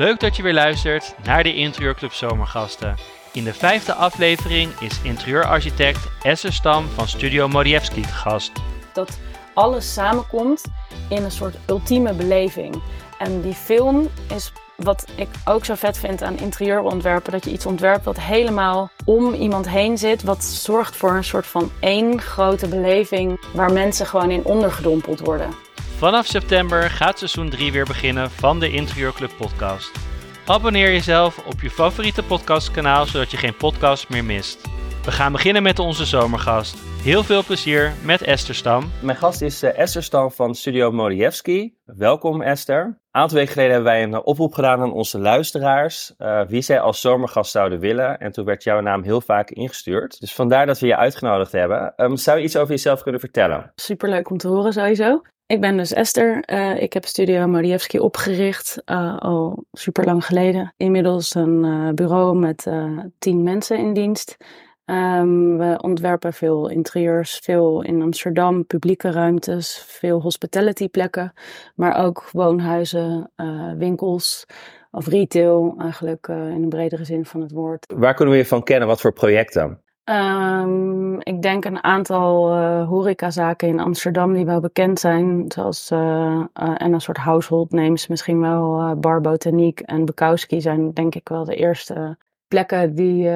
Leuk dat je weer luistert naar de Interieurclub Zomergasten. In de vijfde aflevering is interieurarchitect Esther Stam van Studio Modievski te gast. Dat alles samenkomt in een soort ultieme beleving. En die film is wat ik ook zo vet vind aan interieurontwerpen, dat je iets ontwerpt wat helemaal om iemand heen zit, wat zorgt voor een soort van één grote beleving waar mensen gewoon in ondergedompeld worden. Vanaf september gaat seizoen 3 weer beginnen van de Interieurclub podcast. Abonneer jezelf op je favoriete podcastkanaal zodat je geen podcast meer mist. We gaan beginnen met onze zomergast. Heel veel plezier met Esther Stam. Mijn gast is uh, Esther Stam van Studio Modievski. Welkom Esther. Een aantal weken geleden hebben wij een uh, oproep gedaan aan onze luisteraars. Uh, wie zij als zomergast zouden willen. En toen werd jouw naam heel vaak ingestuurd. Dus vandaar dat we je uitgenodigd hebben. Um, zou je iets over jezelf kunnen vertellen? Superleuk om te horen sowieso. Ik ben dus Esther. Uh, ik heb Studio Modievski opgericht uh, al super lang geleden. Inmiddels een uh, bureau met tien mensen in dienst. Um, we ontwerpen veel interieurs, veel in Amsterdam, publieke ruimtes, veel hospitality plekken, maar ook woonhuizen, winkels of retail, eigenlijk in een bredere zin van het woord. Waar kunnen we je van kennen? Wat voor projecten? Um, ik denk een aantal uh, horecazaken in Amsterdam die wel bekend zijn. Zoals, uh, uh, en een soort household names, misschien wel Bar Botaniek en Bukowski zijn denk ik wel de eerste plekken die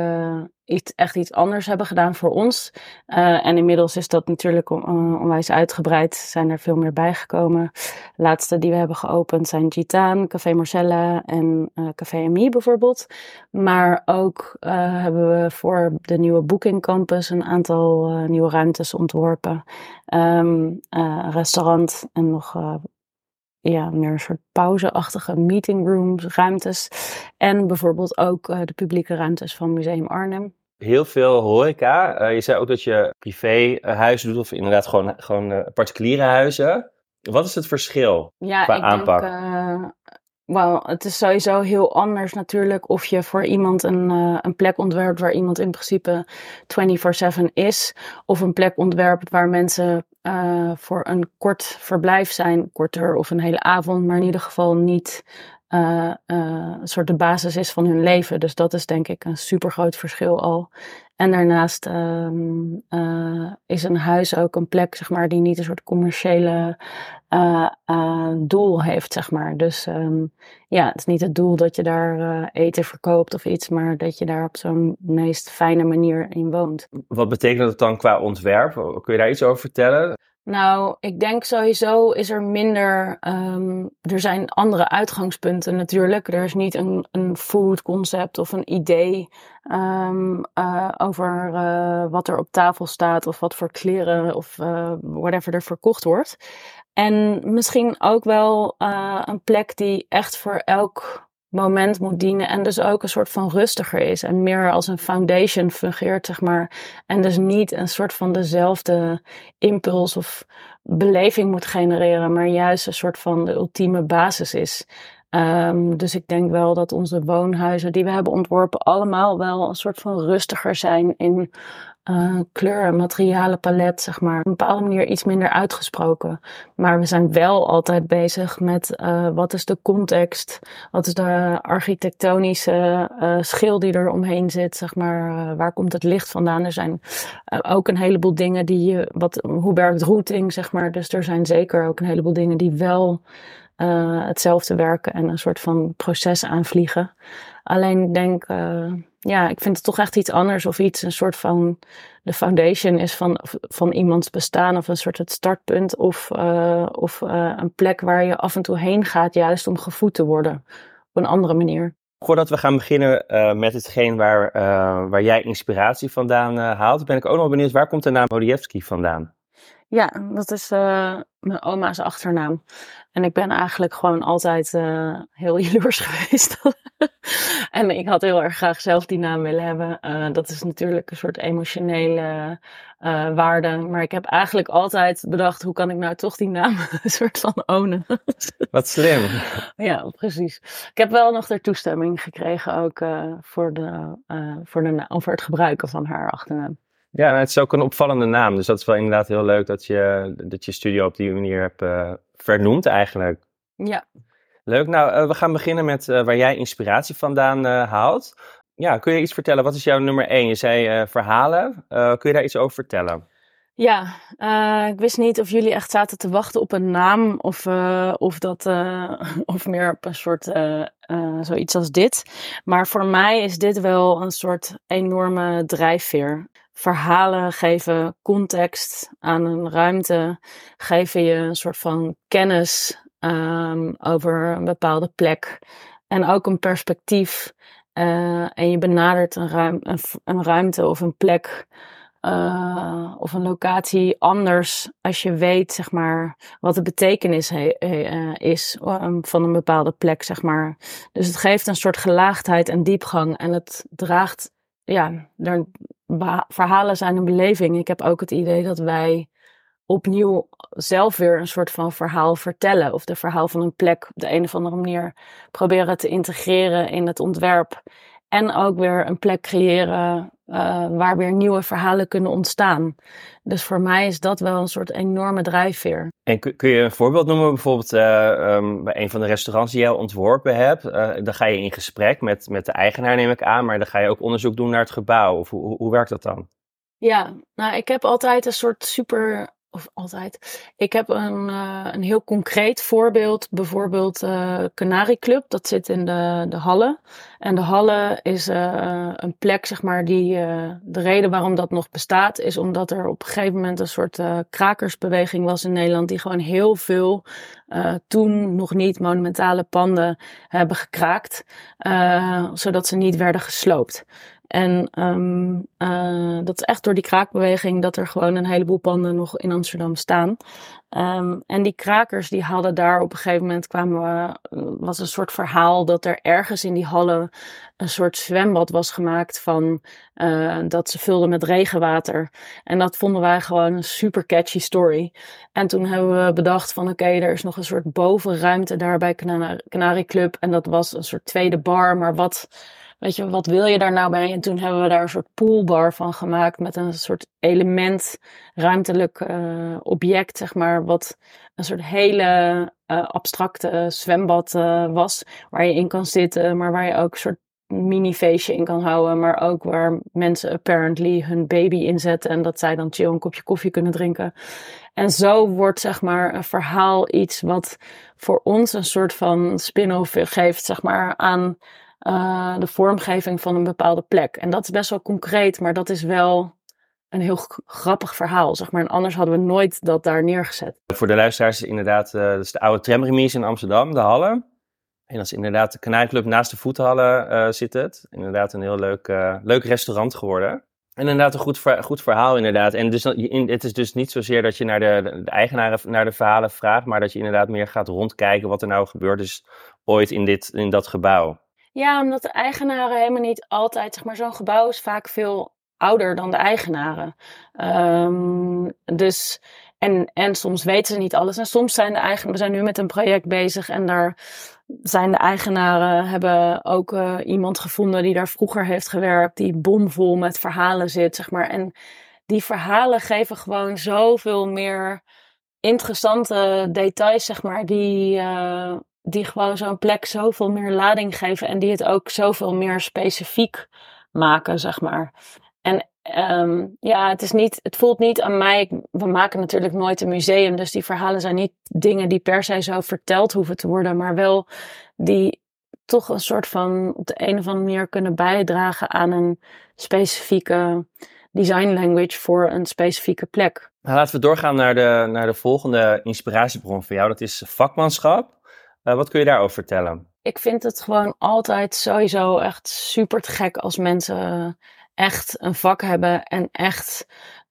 iets, echt iets anders hebben gedaan voor ons. Uh, en inmiddels is dat natuurlijk on, onwijs uitgebreid. Zijn er veel meer bijgekomen. De laatste die we hebben geopend zijn Gitaan, Café Marcella en Café Ami bijvoorbeeld. Maar ook hebben we voor de nieuwe Booking Campus een aantal nieuwe ruimtes ontworpen. Um, restaurant en nog ja, meer een soort pauzeachtige meeting rooms, ruimtes. En bijvoorbeeld ook uh, de publieke ruimtes van Museum Arnhem. Heel veel horeca. Uh, je zei ook dat je privéhuizen doet of inderdaad gewoon, gewoon uh, particuliere huizen. Wat is het verschil ja, qua ik aanpak? Denk, Wel, het is sowieso heel anders natuurlijk of je voor iemand een, een plek ontwerpt waar iemand in principe 24/7 is. Of een plek ontwerpt waar mensen uh, voor een kort verblijf zijn, korter of een hele avond, maar in ieder geval niet uh, een soort de basis is van hun leven. Dus dat is denk ik een super groot verschil al. En daarnaast um, uh, is een huis ook een plek, zeg maar, die niet een soort commerciële doel heeft, zeg maar. Dus um, ja, het is niet het doel dat je daar eten verkoopt of iets, maar dat je daar op zo'n meest fijne manier in woont. Wat betekent dat dan qua ontwerp? Kun je daar iets over vertellen? Nou, ik denk sowieso is er minder. Um, er zijn andere uitgangspunten natuurlijk. Er is niet een, een food concept of een idee um, uh, over uh, wat er op tafel staat of wat voor kleren of uh, whatever er verkocht wordt. En misschien ook wel een plek die echt voor elk moment moet dienen en dus ook een soort van rustiger is en meer als een foundation fungeert, zeg maar. En dus niet een soort van dezelfde impuls of beleving moet genereren, maar juist een soort van de ultieme basis is. Um, dus ik denk wel dat onze woonhuizen die we hebben ontworpen allemaal wel een soort van rustiger zijn in uh, kleur en materialenpalet, zeg maar. Op een bepaalde manier iets minder uitgesproken. Maar we zijn wel altijd bezig met uh, wat is de context, wat is de architectonische uh, schil die er omheen zit, zeg maar. waar komt het licht vandaan? Er zijn ook een heleboel dingen die je, wat, hoe werkt routing, zeg maar. Dus er zijn zeker ook een heleboel dingen die wel hetzelfde werken en een soort van proces aanvliegen. Alleen denk, ja, ik vind het toch echt iets anders of iets, een soort van de foundation is van, van iemands bestaan of een soort het startpunt of, uh, of een plek waar je af en toe heen gaat juist om gevoed te worden op een andere manier. Voordat we gaan beginnen uh, met hetgeen waar, waar jij inspiratie vandaan haalt, ben ik ook nog benieuwd, waar komt de naam Modievski vandaan? Ja, dat is mijn oma's achternaam. En ik ben eigenlijk gewoon altijd uh, heel jaloers geweest. en ik had heel erg graag zelf die naam willen hebben. Uh, dat is natuurlijk een soort emotionele uh, waarde. Maar ik heb eigenlijk altijd bedacht, hoe kan ik nou toch die naam een soort van ownen. Wat slim. ja, precies. Ik heb wel nog de toestemming gekregen ook voor, de, voor, de, voor het gebruiken van haar achternaam. Ja, het is ook een opvallende naam. Dus dat is wel inderdaad heel leuk dat je, dat je studio op die manier hebt uh, vernoemd eigenlijk. Ja. Leuk. Nou, we gaan beginnen met waar jij inspiratie vandaan haalt. Ja, kun je iets vertellen? Wat is jouw nummer één? Je zei verhalen. kun je daar iets over vertellen? Ja, ik wist niet of jullie echt zaten te wachten op een naam of, of, dat, of meer op een soort zoiets als dit. Maar voor mij is dit wel een soort enorme drijfveer. Verhalen geven context aan een ruimte, geven je een soort van kennis um, over een bepaalde plek en ook een perspectief. en je benadert een, ruim, een, ruimte of een plek uh, of een locatie anders als je weet, zeg maar, wat de betekenis uh, is um, van een bepaalde plek, zeg maar. Dus het geeft een soort gelaagdheid en diepgang en het draagt, ja, er, verhalen zijn een beleving. Ik heb ook het idee dat wij opnieuw zelf weer een soort van verhaal vertellen. Of de verhaal van een plek op de een of andere manier proberen te integreren in het ontwerp. En ook weer een plek creëren uh, waar weer nieuwe verhalen kunnen ontstaan. Dus voor mij is dat wel een soort enorme drijfveer. En kun, kun je een voorbeeld noemen, bijvoorbeeld uh, um, bij een van de restaurants die jij ontworpen hebt? Uh, dan ga je in gesprek met, met de eigenaar, neem ik aan, maar dan ga je ook onderzoek doen naar het gebouw. Of hoe, hoe werkt dat dan? Ja, nou, ik heb altijd een soort super of altijd. Ik heb een, uh, een heel concreet voorbeeld. Bijvoorbeeld uh, Canary Club. Dat zit in de, de Halle. En de Halle is uh, een plek, zeg maar, die... de reden waarom dat nog bestaat... is omdat er op een gegeven moment een soort krakersbeweging was in Nederland... die gewoon heel veel toen nog niet monumentale panden hebben gekraakt. zodat ze niet werden gesloopt. En um, uh, dat is echt door die kraakbeweging dat er gewoon een heleboel panden nog in Amsterdam staan. Um, en die krakers die hadden daar op een gegeven moment kwamen we, was een soort verhaal dat er ergens in die hallen een soort zwembad was gemaakt van uh, dat ze vulden met regenwater. En dat vonden wij gewoon een super catchy story. En toen hebben we bedacht van oké, er is nog een soort bovenruimte daar bij Canary Club. En dat was een soort tweede bar, maar wat weet je, wat wil je daar nou bij? En toen hebben we daar een soort poolbar van gemaakt met een soort element, ruimtelijk uh, object, zeg maar, wat een soort hele uh, abstracte zwembad uh, was, waar je in kan zitten, maar waar je ook een soort mini feestje in kan houden, maar ook waar mensen apparently hun baby inzetten en dat zij dan chill een kopje koffie kunnen drinken. En zo wordt zeg maar een verhaal iets wat voor ons een soort van spin-off geeft, zeg maar, aan uh, de vormgeving van een bepaalde plek. En dat is best wel concreet, maar dat is wel een heel grappig verhaal, zeg maar. En anders hadden we nooit dat daar neergezet. Voor de luisteraars is inderdaad, uh, dat is de oude tramremise in Amsterdam, de Halle. En dat is inderdaad de Kanaaiclub naast de voethallen uh, zit het. Inderdaad een heel leuk, leuk restaurant geworden. En inderdaad een goed, goed verhaal inderdaad. En dus, het is dus niet zozeer dat je naar de, de eigenaren, naar de verhalen vraagt, maar dat je inderdaad meer gaat rondkijken wat er nou gebeurd is ooit in, dit, in dat gebouw. Ja, omdat de eigenaren helemaal niet altijd, zeg maar, zo'n gebouw is vaak veel ouder dan de eigenaren. Um, dus, en, en soms weten ze niet alles. En soms zijn de eigenaren, we zijn nu met een project bezig en daar zijn de eigenaren, hebben ook uh, iemand gevonden die daar vroeger heeft gewerkt, die bomvol met verhalen zit, zeg maar. En die verhalen geven gewoon zoveel meer interessante details, zeg maar, die, uh, die gewoon zo'n plek zoveel meer lading geven en die het ook zoveel meer specifiek maken, zeg maar. En um, ja, het, is niet, het voelt niet aan mij. We maken natuurlijk nooit een museum, dus die verhalen zijn niet dingen die per se zo verteld hoeven te worden, maar wel die toch een soort van op de een of andere manier kunnen bijdragen aan een specifieke design language voor een specifieke plek. Nou, laten we doorgaan naar de, naar de volgende inspiratiebron voor jou. Dat is vakmanschap. Uh, wat kun je daarover vertellen? Ik vind het gewoon altijd sowieso echt super te gek als mensen echt een vak hebben en echt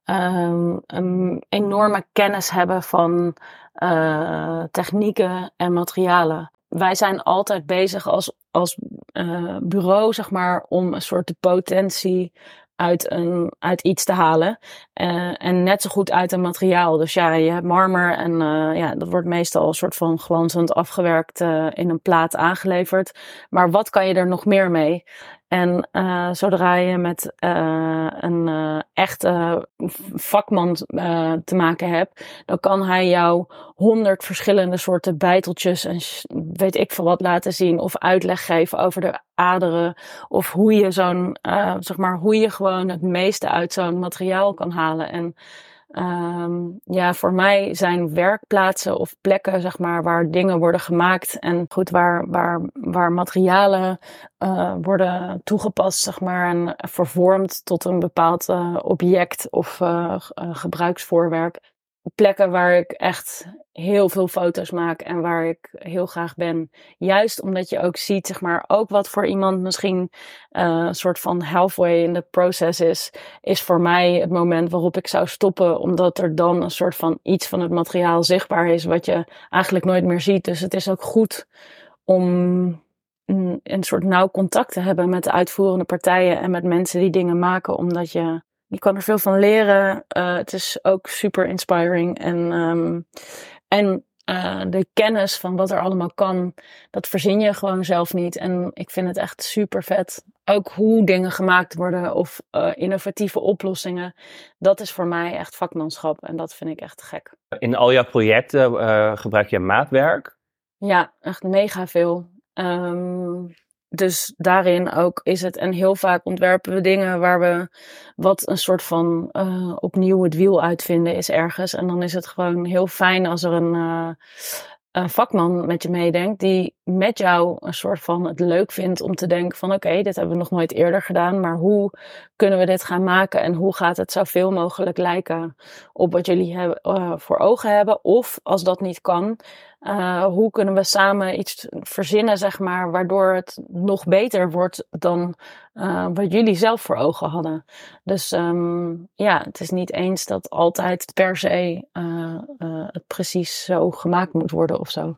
um, een enorme kennis hebben van uh, technieken en materialen. Wij zijn altijd bezig als, als uh, bureau, zeg maar, om een soort de potentie uit, een, uit iets te halen. Uh, en net zo goed uit een materiaal. Dus ja, je hebt marmer en uh, ja, dat wordt meestal een soort van glanzend afgewerkt uh, in een plaat aangeleverd. Maar wat kan je er nog meer mee? En uh, zodra je met uh, een uh, echte vakman te maken hebt, dan kan hij jou honderd verschillende soorten bijteltjes en weet ik veel wat laten zien. Of uitleg geven over de aderen. Of hoe je zo'n, zeg maar, hoe je gewoon het meeste uit zo'n materiaal kan halen. En Um, ja, voor mij zijn werkplaatsen of plekken, zeg maar, waar dingen worden gemaakt en goed, waar, waar, waar materialen uh, worden toegepast, zeg maar, en vervormd tot een bepaald uh, object of uh, gebruiksvoorwerp plekken waar ik echt heel veel foto's maak en waar ik heel graag ben. Juist omdat je ook ziet, zeg maar, ook wat voor iemand misschien uh, een soort van halfway in de process is, is voor mij het moment waarop ik zou stoppen, omdat er dan een soort van iets van het materiaal zichtbaar is wat je eigenlijk nooit meer ziet. Dus het is ook goed om een soort nauw contact te hebben met de uitvoerende partijen en met mensen die dingen maken, omdat je je kan er veel van leren. Uh, het is ook super inspiring. En, um, en uh, de kennis van wat er allemaal kan, dat verzin je gewoon zelf niet. En ik vind het echt super vet. Ook hoe dingen gemaakt worden of uh, innovatieve oplossingen. Dat is voor mij echt vakmanschap. En dat vind ik echt gek. In al jouw projecten gebruik je maatwerk? Ja, echt mega veel. Um, dus daarin ook is het, en heel vaak ontwerpen we dingen waar we wat een soort van uh, opnieuw het wiel uitvinden is ergens. En dan is het gewoon heel fijn als er een, uh, een vakman met je meedenkt, die met jou een soort van het leuk vindt om te denken van oké, dit hebben we nog nooit eerder gedaan, maar hoe kunnen we dit gaan maken en hoe gaat het zoveel mogelijk lijken op wat jullie hebben, uh, voor ogen hebben? Of als dat niet kan, uh, hoe kunnen we samen iets verzinnen, zeg maar, waardoor het nog beter wordt dan uh, wat jullie zelf voor ogen hadden. Dus um, ja, het is niet eens dat altijd per se uh, het precies zo gemaakt moet worden of zo.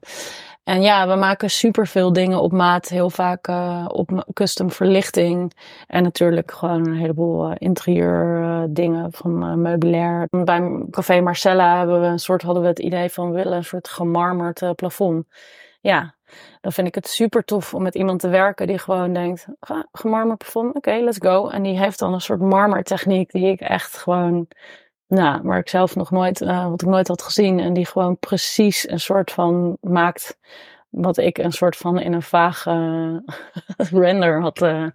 En ja, we maken superveel dingen op maat. Heel vaak uh, op custom verlichting. En natuurlijk gewoon een heleboel uh, interieur uh, dingen van meubilair. Bij Café Marcella hebben we een soort, hadden we het idee van we willen een soort gemarmerd plafond. Ja, dan vind ik het super tof om met iemand te werken die gewoon denkt, gemarmerd plafond, oké, let's go. En die heeft dan een soort marmertechniek die ik echt gewoon nou, waar ik zelf nog nooit, uh, wat ik nooit had gezien. En die gewoon precies een soort van maakt wat ik een soort van in een vage render had uh,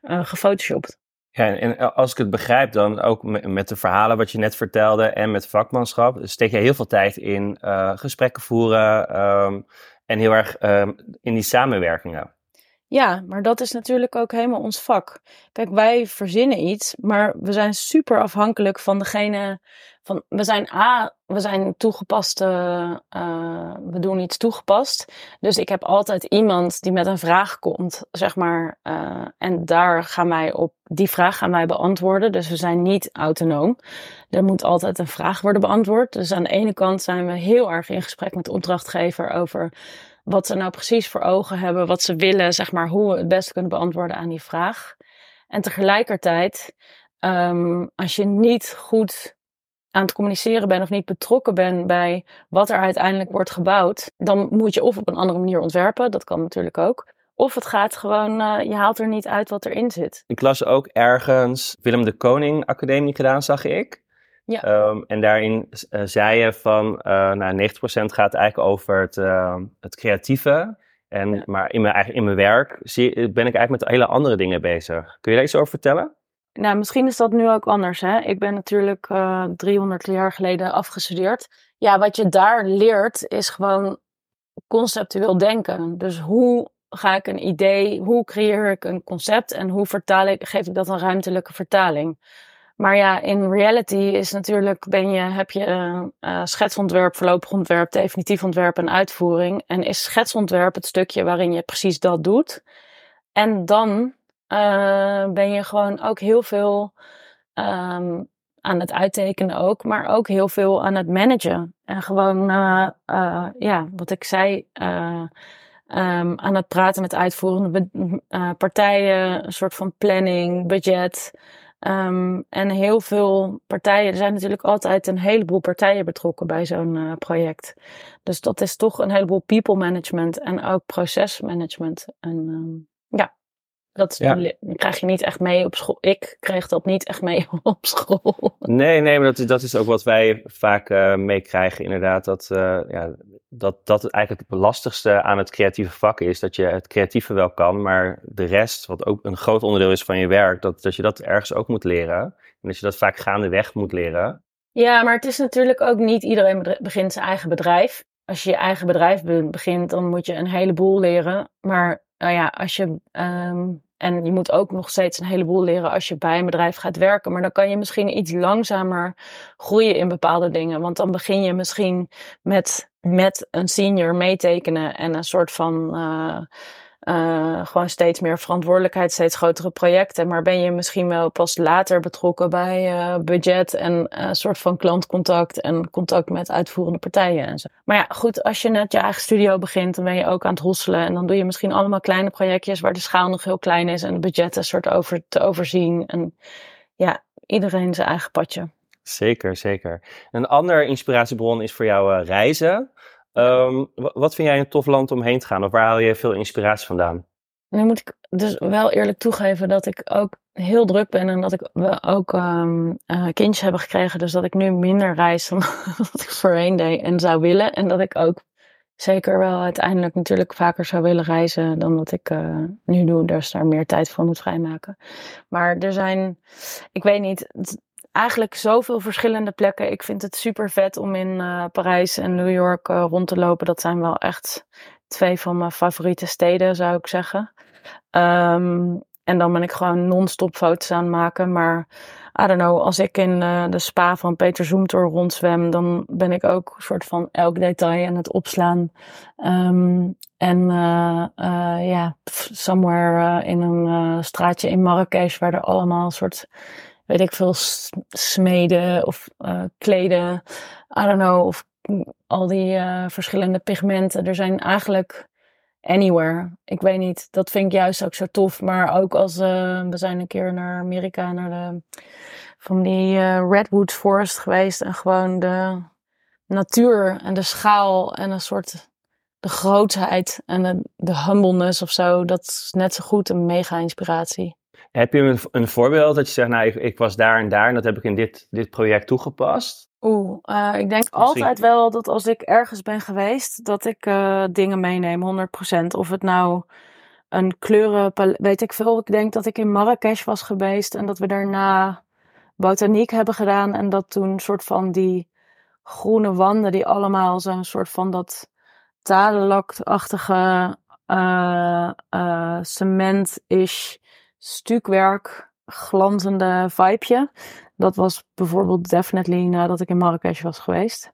gefotoshopt. Ja, en als ik het begrijp, dan ook met de verhalen wat je net vertelde en met vakmanschap, steek je heel veel tijd in gesprekken voeren um, en heel erg um, in die samenwerkingen. Ja, maar dat is natuurlijk ook helemaal ons vak. Kijk, wij verzinnen iets, maar we zijn super afhankelijk van degene. Van, we zijn A, we zijn toegepaste, uh, we doen iets toegepast. Dus ik heb altijd iemand die met een vraag komt, zeg maar. Uh, en daar gaan wij op, die vraag gaan wij beantwoorden. Dus we zijn niet autonoom. Er moet altijd een vraag worden beantwoord. Dus aan de ene kant zijn we heel erg in gesprek met de opdrachtgever over wat ze nou precies voor ogen hebben, wat ze willen, zeg maar, hoe we het beste kunnen beantwoorden aan die vraag. En tegelijkertijd, um, als je niet goed aan het communiceren bent of niet betrokken bent bij wat er uiteindelijk wordt gebouwd, dan moet je of op een andere manier ontwerpen, dat kan natuurlijk ook. Of het gaat gewoon, uh, je haalt er niet uit wat erin zit. Ik las ook ergens Willem de Koning Academie gedaan, zag ik. Ja. Um, en daarin uh, zei je van, uh, nou, 90% gaat eigenlijk over het, uh, het creatieve. En, ja. Maar in mijn, in mijn werk zie, ben ik eigenlijk met hele andere dingen bezig. Kun je daar iets over vertellen? Nou, misschien is dat nu ook anders. Hè? Ik ben natuurlijk 300 jaar geleden afgestudeerd. Ja, wat je daar leert is gewoon conceptueel denken. Dus hoe ga ik een idee, hoe creëer ik een concept en hoe vertaal ik, geef ik dat een ruimtelijke vertaling? Maar ja, in reality is natuurlijk, ben je, heb je uh, schetsontwerp, voorlopig ontwerp, definitief ontwerp en uitvoering. En is schetsontwerp het stukje waarin je precies dat doet. En dan uh, ben je gewoon ook heel veel um, aan het uittekenen ook, maar ook heel veel aan het managen. En gewoon, uh, ja, wat ik zei, um, aan het praten met uitvoerende partijen, een soort van planning, budget. Um, en heel veel partijen, er zijn natuurlijk altijd een heleboel partijen betrokken bij zo'n uh, project. Dus dat is toch een heleboel people management en ook procesmanagement. En ja. Dat Ja. krijg je niet echt mee op school. Ik kreeg dat niet echt mee op school. Nee, nee, maar dat, is- dat is ook wat wij vaak eh, meekrijgen, inderdaad. Dat, eh, ja, dat dat eigenlijk het lastigste aan het creatieve vak is. Dat je het creatieve wel kan, maar de rest, wat ook een groot onderdeel is van je werk, dat, dat je dat ergens ook moet leren. En dat je dat vaak gaandeweg moet leren. Ja, maar het is natuurlijk ook niet iedereen begint zijn eigen bedrijf. Als je je eigen bedrijf be- begint, dan moet je een heleboel leren. Maar nou ja, als je. ehm, en je moet ook nog steeds een heleboel leren als je bij een bedrijf gaat werken. Maar dan kan je misschien iets langzamer groeien in bepaalde dingen. Want dan begin je misschien met, met een senior meetekenen en een soort van. eh, eh, gewoon steeds meer verantwoordelijkheid, steeds grotere projecten. Maar ben je misschien wel pas later betrokken bij eh, budget en eh, een soort van klantcontact en contact met uitvoerende partijen en zo. Maar ja, goed, als je net je eigen studio begint, dan ben je ook aan het hosselen. En dan doe je misschien allemaal kleine projectjes waar de schaal nog heel klein is en de budgetten soort over te overzien. En ja, iedereen zijn eigen padje. Zeker, zeker. Een ander inspiratiebron is voor jou eh, reizen. Ehm, wa- wat vind jij een tof land om heen te gaan? Of waar haal je veel inspiratie vandaan? Nu moet ik dus wel eerlijk toegeven dat ik ook heel druk ben en dat ik ook ehm, eh, kindjes hebben gekregen. Dus dat ik nu minder reis dan wat ik voorheen deed en zou willen. En dat ik ook zeker wel uiteindelijk natuurlijk vaker zou willen reizen dan wat ik eh, nu doe. Dus daar meer tijd voor moet vrijmaken. Maar er zijn, ik weet niet, eigenlijk zoveel verschillende plekken. Ik vind het super vet om in eh, Parijs en New York eh, rond te lopen. Dat zijn wel echt twee van mijn favoriete steden, zou ik zeggen. Ehm, en dan ben ik gewoon non-stop foto's aan het maken. Maar I don't know, als ik in eh, de spa van Peter Zoemtor rondzwem, dan ben ik ook een soort van elk detail aan het opslaan. Ehm, en ja, somewhere in een straatje in Marrakesh waar er allemaal soort, weet ik veel, smeden of eh, kleden, I don't know, of al die eh, verschillende pigmenten. Er zijn eigenlijk anywhere. Ik weet niet, dat vind ik juist ook zo tof. Maar ook als eh, we zijn een keer naar Amerika, naar de van die Redwood Forest geweest en gewoon de natuur en de schaal en een soort de grootheid en de, de humbleness of zo. Dat is net zo goed een mega inspiratie. Heb je een, een voorbeeld dat je zegt, nou, ik, ik was daar en daar en dat heb ik in dit, dit project toegepast? Oeh, eh, ik denk altijd wel dat als ik ergens ben geweest, dat ik eh, dingen meeneem, 100%. Of het nou een kleuren, weet ik veel. Ik denk dat ik in Marrakesh was geweest en dat we daarna botaniek hebben gedaan. En dat toen een soort van die groene wanden, die allemaal zo'n soort van dat tadelakachtige eh eh cement-ish stukwerk, glanzende vibeje. Dat was bijvoorbeeld definitely nadat ik in Marrakesh was geweest.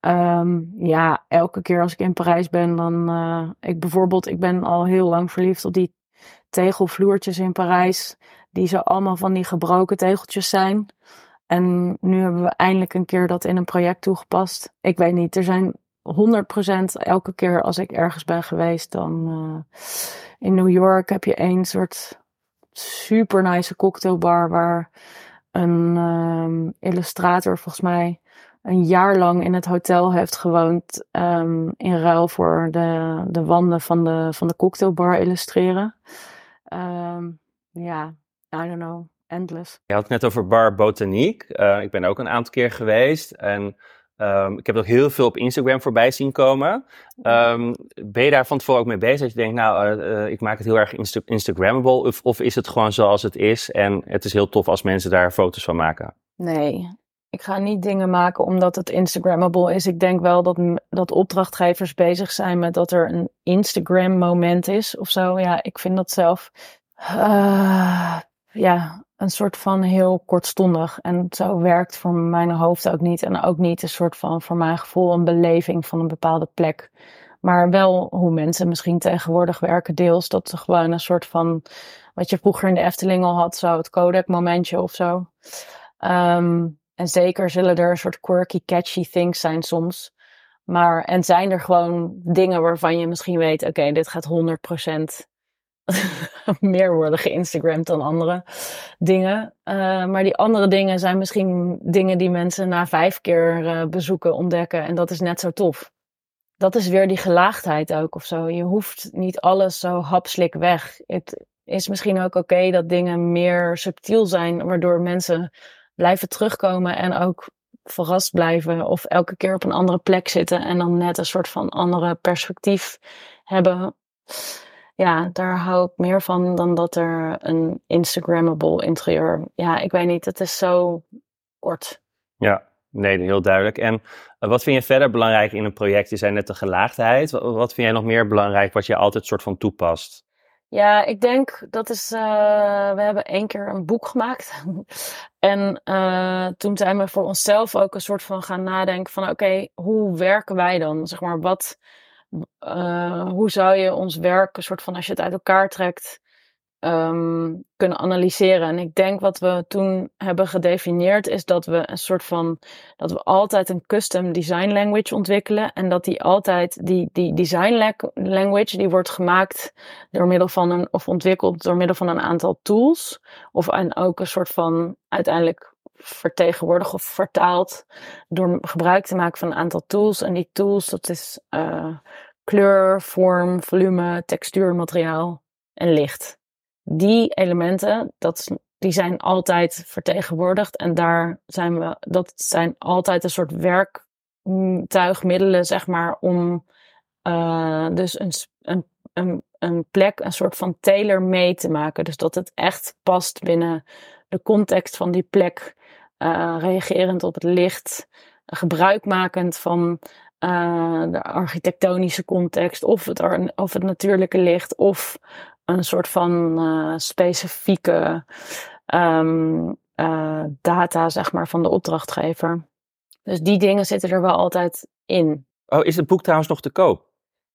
Ehm, ja, elke keer als ik in Parijs ben, dan eh, ik bijvoorbeeld, ik ben al heel lang verliefd op die tegelvloertjes in Parijs, die zo allemaal van die gebroken tegeltjes zijn. En nu hebben we eindelijk een keer dat in een project toegepast. Ik weet niet, er zijn 100% elke keer als ik ergens ben geweest, dan eh, in New York heb je één soort super nice cocktailbar waar een ehm, illustrator volgens mij een jaar lang in het hotel heeft gewoond ehm, in ruil voor de, de wanden van de, van de cocktailbar illustreren. Ehm, ja, I don't know, endless. Je had het net over Bar Botaniek. Eh, ik ben ook een aantal keer geweest en ehm, ik heb ook heel veel op Instagram voorbij zien komen. Ehm, ben je daar van tevoren ook mee bezig? Dat je denkt, nou, eh, eh, ik maak het heel erg Insta Instagrammable. Of, of is het gewoon zoals het is en het is heel tof als mensen daar foto's van maken? Nee, ik ga niet dingen maken omdat het Instagrammable is. Ik denk wel dat, dat opdrachtgevers bezig zijn met dat er een Instagram moment is of zo. Ja, ik vind dat zelf eh, ja, een soort van heel kortstondig. En zo werkt voor mijn hoofd ook niet. En ook niet een soort van, voor mijn gevoel, een beleving van een bepaalde plek. Maar wel hoe mensen misschien tegenwoordig werken, deels. Dat ze gewoon een soort van, wat je vroeger in de Efteling al had, zo het Kodak momentje of zo. Ehm, en zeker zullen er een soort quirky, catchy things zijn soms. Maar, en zijn er gewoon dingen waarvan je misschien weet, oké, dit gaat 100% meer worden geïnstagramd dan andere dingen. Eh, maar die andere dingen zijn misschien dingen die mensen na vijf keer eh, bezoeken, ontdekken. En dat is net zo tof. Dat is weer die gelaagdheid ook of zo. Je hoeft niet alles zo hapslik weg. Het, is misschien ook oké dat dingen meer subtiel zijn, waardoor mensen blijven terugkomen en ook verrast blijven of elke keer op een andere plek zitten en dan net een soort van andere perspectief hebben. Ja, daar hou ik meer van dan dat er een Instagrammable interieur. Ja, ik weet niet, het is zo kort. Ja, nee, heel duidelijk. En uh, wat vind je verder belangrijk in een project? Je zei net de gelaagdheid. Wat, wat vind jij nog meer belangrijk wat je altijd soort van toepast? Ja, ik denk dat is. Uh, we hebben één keer een boek gemaakt. en uh, toen zijn we voor onszelf ook een soort van gaan nadenken: van oké, okay, hoe werken wij dan? Zeg maar, wat. Uh, hoe zou je ons werk, een soort van als je het uit elkaar trekt, um, kunnen analyseren. En ik denk wat we toen hebben gedefinieerd is dat we een soort van dat we altijd een custom design language ontwikkelen en dat die altijd die die design language die wordt gemaakt door middel van een of ontwikkeld door middel van een aantal tools of en ook een soort van uiteindelijk vertegenwoordigd of vertaald door gebruik te maken van een aantal tools en die tools dat is uh, kleur, vorm, volume, textuur, materiaal en licht die elementen, dat, die zijn altijd vertegenwoordigd. En daar zijn we, dat zijn altijd een soort werktuigmiddelen, zeg maar, om uh, dus een, een, een, een plek, een soort van tailor mee te maken. Dus dat het echt past binnen de context van die plek, uh, reagerend op het licht, gebruikmakend van uh, de architectonische context, of het, of het natuurlijke licht, of een soort van uh, specifieke um, uh, data, zeg maar, van de opdrachtgever. Dus die dingen zitten er wel altijd in. Oh, is het boek trouwens nog te koop?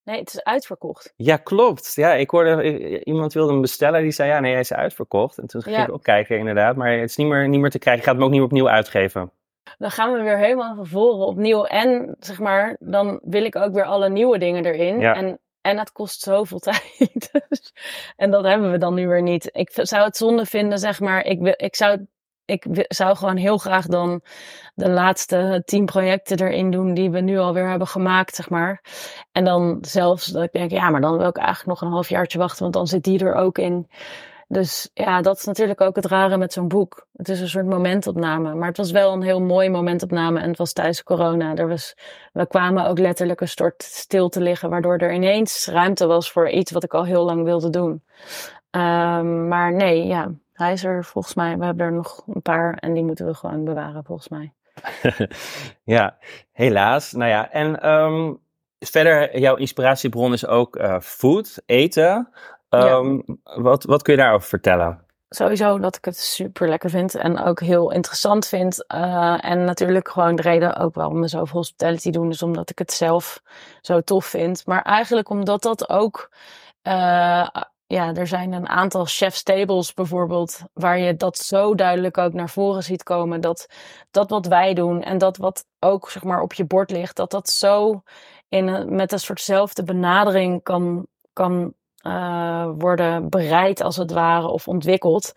Nee, het is uitverkocht. Ja, klopt. Ja, ik hoorde, iemand wilde hem bestellen, die zei ja, nee, hij is uitverkocht. En toen ging ja. ik ook kijken, inderdaad. Maar het is niet meer, niet meer te krijgen. Je gaat hem ook niet opnieuw uitgeven. Dan gaan we weer helemaal vervolgen opnieuw. En zeg maar, dan wil ik ook weer alle nieuwe dingen erin. Ja. En en het kost zoveel tijd. en dat hebben we dan nu weer niet. Ik zou het zonde vinden, zeg maar. Ik, wil, ik, zou, ik zou gewoon heel graag dan de laatste tien projecten erin doen die we nu alweer hebben gemaakt, zeg maar. En dan zelfs dat ik denk, ja, maar dan wil ik eigenlijk nog een halfjaartje wachten, want dan zit die er ook in. Dus ja, dat is natuurlijk ook het rare met zo'n boek. Het is een soort momentopname. Maar het was wel een heel mooi momentopname. En het was tijdens corona. Er was, we kwamen ook letterlijk een soort stil te liggen. Waardoor er ineens ruimte was voor iets wat ik al heel lang wilde doen. Um, maar nee, ja, hij is er volgens mij. We hebben er nog een paar. En die moeten we gewoon bewaren volgens mij. ja, helaas. Nou ja, en um, verder, jouw inspiratiebron is ook uh, food, eten. Um, ja. wat, wat kun je daarover vertellen? Sowieso dat ik het super lekker vind en ook heel interessant vind. Uh, en natuurlijk gewoon de reden ook waarom we zoveel hospitality doen, is omdat ik het zelf zo tof vind. Maar eigenlijk omdat dat ook. Uh, ja, er zijn een aantal chef's tables bijvoorbeeld, waar je dat zo duidelijk ook naar voren ziet komen. Dat dat wat wij doen en dat wat ook zeg maar op je bord ligt, dat dat zo in met een soortzelfde benadering kan, kan uh, worden bereid als het ware of ontwikkeld.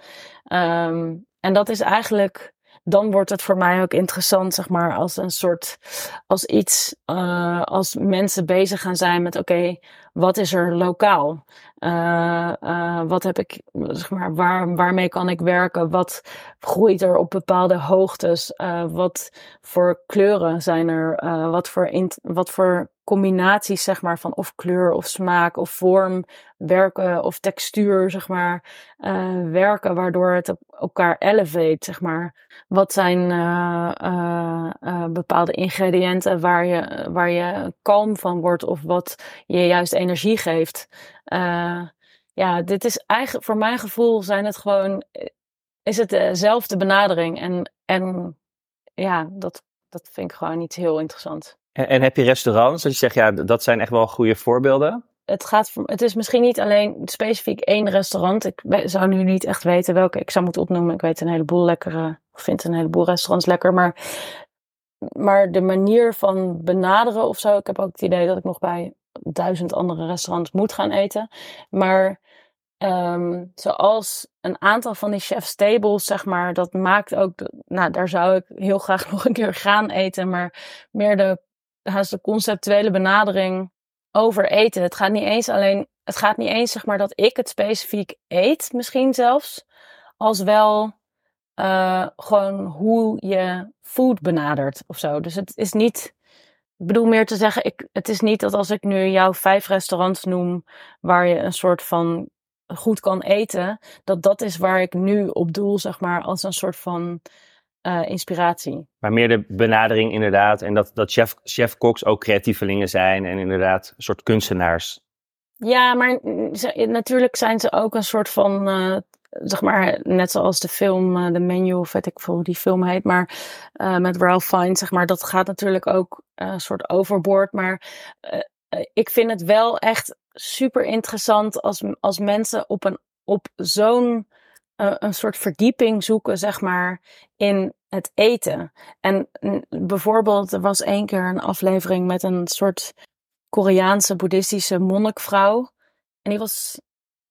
Um, en dat is eigenlijk, dan wordt het voor mij ook interessant, zeg maar, als een soort, als iets, uh, als mensen bezig gaan zijn met, oké, wat is er lokaal? Uh, wat heb ik, zeg maar, waar, waarmee kan ik werken? Wat groeit er op bepaalde hoogtes? Wat voor kleuren zijn er? wat, voor wat voor combinaties, zeg maar, van of kleur of smaak of vorm werken of textuur, zeg maar, uh, werken, waardoor het elkaar elevate, zeg maar. Wat zijn uh, uh, bepaalde ingrediënten waar je, waar je kalm van wordt of wat je juist energie geeft. ja, dit is eigenlijk, voor mijn gevoel zijn het gewoon, is het dezelfde benadering en, en ja, dat, dat vind ik gewoon iets heel interessant. En, en, heb je restaurants dat je zegt, ja, dat zijn echt wel goede voorbeelden? Het, gaat, het is misschien niet alleen specifiek één restaurant. Ik zou nu niet echt weten welke ik zou moeten opnoemen. Ik weet een heleboel lekkere, of vind een heleboel restaurants lekker. Maar, maar de manier van benaderen of zo. Ik heb ook het idee dat ik nog bij duizend andere restaurants moet gaan eten. Maar um, zoals een aantal van die chef's tables, zeg maar, dat maakt ook. Nou, daar zou ik heel graag nog een keer gaan eten. Maar meer de haast de conceptuele benadering over eten. Het gaat niet eens alleen het gaat niet eens zeg maar dat ik het specifiek eet, misschien zelfs, als wel uh, gewoon hoe je food benadert of zo. Dus het is niet, ik bedoel meer te zeggen, ik, het is niet dat als ik nu jouw vijf restaurants noem waar je een soort van goed kan eten, dat dat is waar ik nu op doel, zeg maar, als een soort van uh, inspiratie. Maar meer de benadering inderdaad. En dat, dat chef, chef-koks ook creatievelingen zijn en inderdaad een soort kunstenaars. Ja, maar natuurlijk zijn ze ook een soort van, uh, zeg maar, net zoals de film, uh, de menu, of weet ik veel hoe die film heet, maar met Ralph Fiennes, zeg maar, dat gaat natuurlijk ook een soort overboord. Maar ik vind het wel echt super interessant als, als mensen op, een, op zo'n een soort verdieping zoeken, zeg maar, in het eten. En bijvoorbeeld, er was één keer een aflevering met een soort Koreaanse boeddhistische monnikvrouw. En die was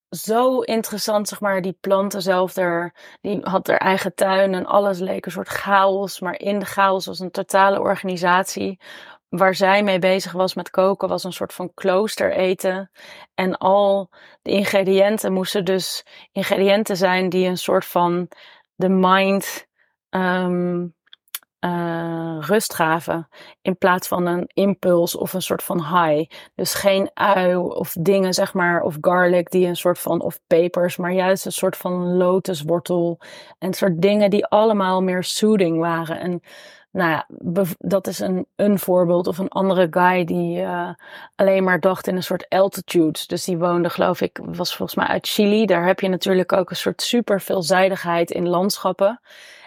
zo interessant, zeg maar. Die planten zelf er, die had haar eigen tuin en alles leek een soort chaos. Maar in de chaos was een totale organisatie waar zij mee bezig was met koken, was een soort van klooster eten. En al de ingrediënten moesten dus ingrediënten zijn die een soort van de mind um, uh, rust gaven. In plaats van een impuls of een soort van high. Dus geen ui of dingen, zeg maar, of garlic die een soort van, of pepers, maar juist een soort van lotuswortel. En soort dingen die allemaal meer soothing waren. En nou ja, dat is een, een voorbeeld. Of een andere guy die uh, alleen maar dacht in een soort altitude. Dus die woonde, geloof ik, was volgens mij uit Chili. Daar heb je natuurlijk ook een soort super veelzijdigheid in landschappen.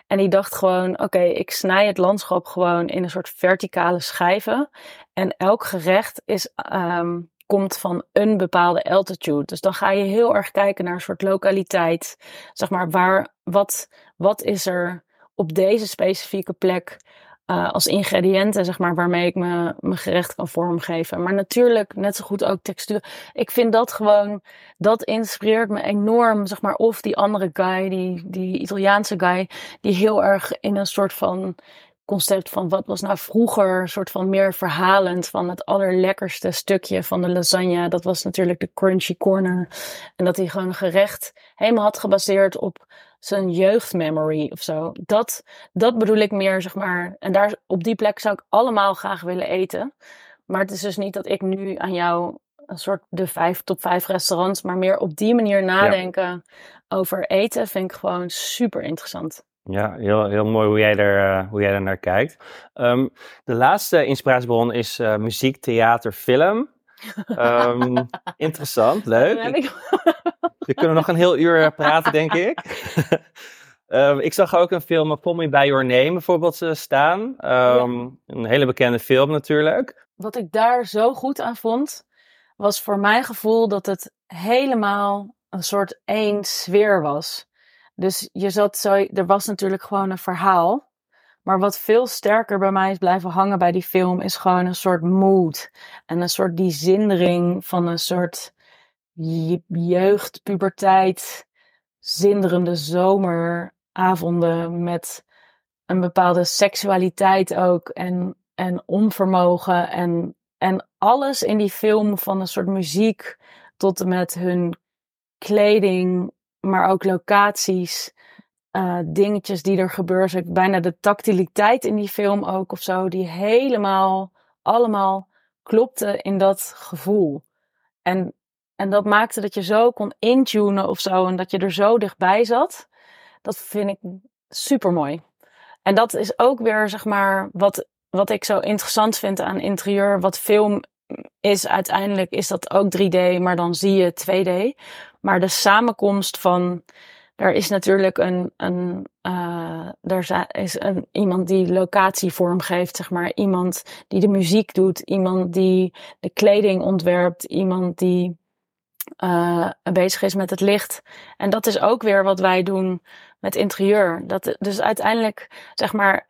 En die dacht gewoon, oké, ik snij het landschap gewoon in een soort verticale schijven. En elk gerecht is, um, komt van een bepaalde altitude. Dus dan ga je heel erg kijken naar een soort lokaliteit. Zeg maar, waar, wat, wat is er op deze specifieke plek uh, als ingrediënten, zeg maar, waarmee ik me, mijn gerecht kan vormgeven. Maar natuurlijk net zo goed ook textuur. Ik vind dat gewoon, dat inspireert me enorm, zeg maar. Of die andere guy, die, die Italiaanse guy, die heel erg in een soort van concept van wat was nou vroeger, een soort van meer verhalend van het allerlekkerste stukje van de lasagne. Dat was natuurlijk de crunchy corner. En dat hij gewoon gerecht helemaal had gebaseerd op zijn jeugdmemory of zo. Dat, dat bedoel ik meer, zeg maar. En daar, op die plek zou ik allemaal graag willen eten. Maar het is dus niet dat ik nu aan jou een soort de vijf top vijf restaurants, maar meer op die manier nadenken over eten vind ik gewoon super interessant. Ja, heel, heel mooi hoe jij er, uh, hoe jij er naar kijkt. Um, de laatste inspiratiebron is uh, muziek, theater, film. Um, interessant, leuk. We kunnen nog een heel uur praten, denk ik. um, ik zag ook een film, Call Me By Your Name, bijvoorbeeld uh, staan. Um, ja. Een hele bekende film natuurlijk. Wat ik daar zo goed aan vond, was voor mijn gevoel dat het helemaal een soort één sfeer was. Dus je zat zo, er was natuurlijk gewoon een verhaal. Maar wat veel sterker bij mij is blijven hangen bij die film, is gewoon een soort mood. En een soort die zindering van een soort jeugd, puberteit, zinderende zomeravonden met een bepaalde seksualiteit ook en, en onvermogen en, en alles in die film van een soort muziek tot en met hun kleding, maar ook locaties, uh, dingetjes die er gebeuren. Bijna de tactiliteit in die film ook of zo, die helemaal allemaal klopte in dat gevoel. En en dat maakte dat je zo kon intunen of zo. En dat je er zo dichtbij zat. Dat vind ik super mooi. En dat is ook weer, zeg maar, wat, wat ik zo interessant vind aan interieur. Wat film is uiteindelijk, is dat ook 3D, maar dan zie je 2D. Maar de samenkomst van. Er is natuurlijk een, een, uh, er is een, iemand die locatie vormgeeft, zeg maar. Iemand die de muziek doet, iemand die de kleding ontwerpt, iemand die uh, bezig is met het licht. En dat is ook weer wat wij doen met interieur. Dat, dus uiteindelijk, zeg maar,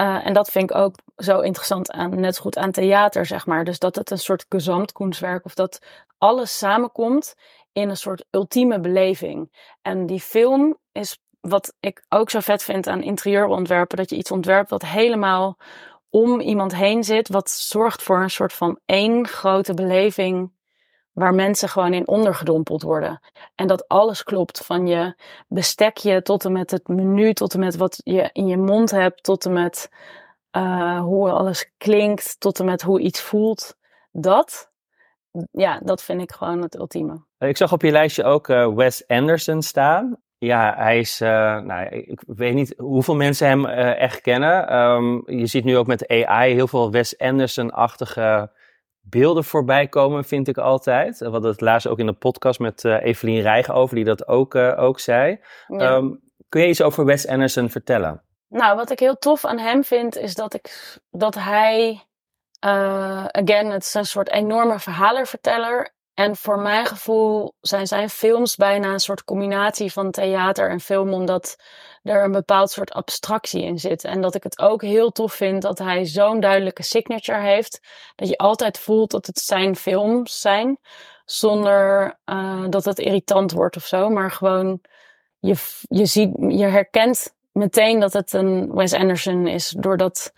uh, en dat vind ik ook zo interessant aan, net goed aan theater, zeg maar. Dus dat het een soort gezamtkunstwerk of dat alles samenkomt in een soort ultieme beleving. En die film is wat ik ook zo vet vind aan interieurontwerpen, dat je iets ontwerpt wat helemaal om iemand heen zit, wat zorgt voor een soort van één grote beleving waar mensen gewoon in ondergedompeld worden. En dat alles klopt, van je bestekje tot en met het menu, tot en met wat je in je mond hebt, tot en met uh, hoe alles klinkt, tot en met hoe iets voelt. Dat, ja, dat vind ik gewoon het ultieme. Ik zag op je lijstje ook uh, Wes Anderson staan. Ja, hij is, nou, ik weet niet hoeveel mensen hem echt kennen. Um, je ziet nu ook met AI heel veel Wes Anderson-achtige beelden voorbij komen, vind ik altijd. We hadden het laatst ook in de podcast met uh, Evelien Rijg over, die dat ook, uh, ook zei. Ja. Um, kun je iets over Wes Anderson vertellen? Nou, wat ik heel tof aan hem vind, is dat, ik, dat hij, uh, again, het is een soort enorme verhalenverteller. En voor mijn gevoel zijn zijn films bijna een soort combinatie van theater en film, omdat er een bepaald soort abstractie in zit. En dat ik het ook heel tof vind dat hij zo'n duidelijke signature heeft, dat je altijd voelt dat het zijn films zijn, zonder uh, dat het irritant wordt of zo, maar gewoon je, je, ziet, je herkent meteen dat het een Wes Anderson is, doordat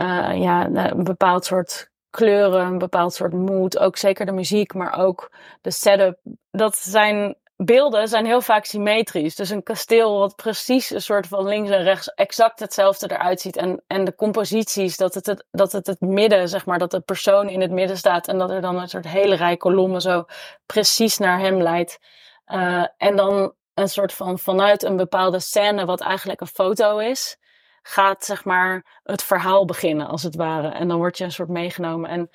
uh, ja, een bepaald soort kleuren, een bepaald soort mood. Ook zeker de muziek, maar ook de setup. Dat zijn beelden zijn heel vaak symmetrisch. Dus een kasteel wat precies een soort van links en rechts exact hetzelfde eruit ziet. En, en de composities, dat het het, dat het het midden, zeg maar, dat de persoon in het midden staat. En dat er dan een soort hele rij kolommen zo precies naar hem leidt. Uh, en dan een soort van vanuit een bepaalde scène, wat eigenlijk een foto is gaat zeg maar het verhaal beginnen, als het ware. En dan word je een soort meegenomen. En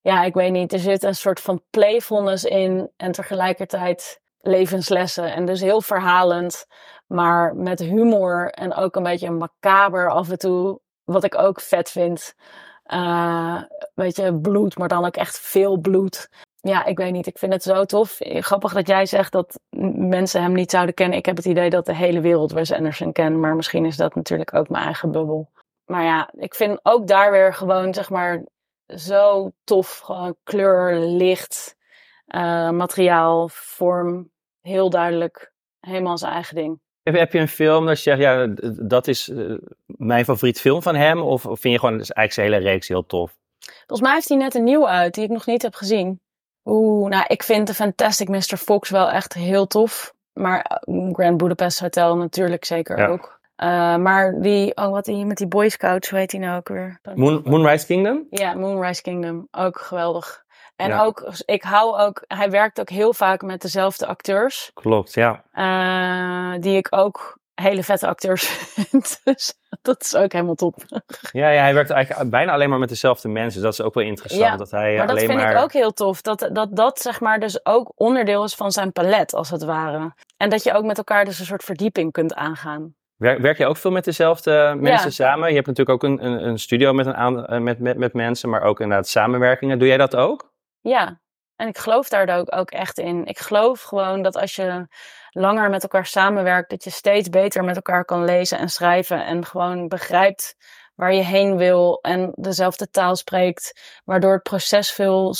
ja, ik weet niet, er zit een soort van playfulness in en tegelijkertijd levenslessen. En dus heel verhalend, maar met humor en ook een beetje macaber af en toe. Wat ik ook vet vind. Uh, weet je, bloed, maar dan ook echt veel bloed ja, ik weet niet. Ik vind het zo tof. Grappig dat jij zegt dat mensen hem niet zouden kennen. Ik heb het idee dat de hele wereld Wes Anderson kent. Maar misschien is dat natuurlijk ook mijn eigen bubbel. Maar ja, ik vind ook daar weer gewoon, zeg maar, zo tof. Gewoon kleur, licht, uh, materiaal, vorm. Heel duidelijk. Helemaal zijn eigen ding. Heb je een film dat je zegt, ja, dat is uh, mijn favoriet film van hem? Of vind je gewoon, eigenlijk zijn hele reeks heel tof? Volgens mij heeft hij net een nieuwe uit, die ik nog niet heb gezien. Oeh, nou, ik vind de Fantastic Mr. Fox wel echt heel tof. Maar eh, Grand Budapest Hotel natuurlijk zeker ook. Uh, maar die, oh wat die met die Boy Scouts, hoe heet die nou ook weer? Moon, Moonrise Kingdom? Ja, Moonrise Kingdom. Ook geweldig. En ja. ook, ik hou ook, hij werkt ook heel vaak met dezelfde acteurs. Klopt, ja. Uh, die ik ook hele vette acteurs. Dus dat is ook helemaal top. Ja, ja, hij werkt eigenlijk bijna alleen maar met dezelfde mensen. Dat is ook wel interessant. Ja, dat hij maar dat alleen vind maar... ik ook heel tof. Dat, dat dat zeg maar dus ook onderdeel is van zijn palet, als het ware. En dat je ook met elkaar dus een soort verdieping kunt aangaan. Werk, je ook veel met dezelfde mensen ja. samen? Je hebt natuurlijk ook een, een, een studio met, een aan, met, met, met mensen, maar ook inderdaad samenwerkingen. Doe jij dat ook? Ja, en ik geloof daar ook, ook echt in. Ik geloof gewoon dat als je langer met elkaar samenwerkt, dat je steeds beter met elkaar kan lezen en schrijven en gewoon begrijpt waar je heen wil en dezelfde taal spreekt, waardoor het proces veel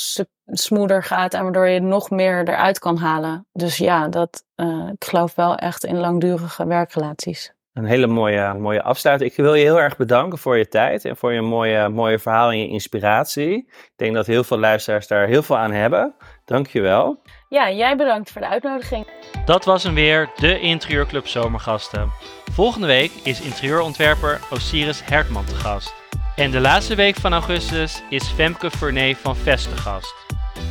smoother gaat en waardoor je nog meer eruit kan halen. Dus ja, dat, uh, ik geloof wel echt in langdurige werkrelaties. Een hele mooie, mooie afsluiting. Ik wil je heel erg bedanken voor je tijd en voor je mooie, mooie verhaal en je inspiratie. Ik denk dat heel veel luisteraars daar heel veel aan hebben. Dank je wel. Ja, jij bedankt voor de uitnodiging. Dat was hem weer, de Interieurclub Zomergasten. Volgende week is interieurontwerper Osiris Hertman te gast. En de laatste week van augustus is Femke Fournet van Vest te gast.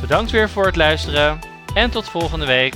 Bedankt weer voor het luisteren en tot volgende week.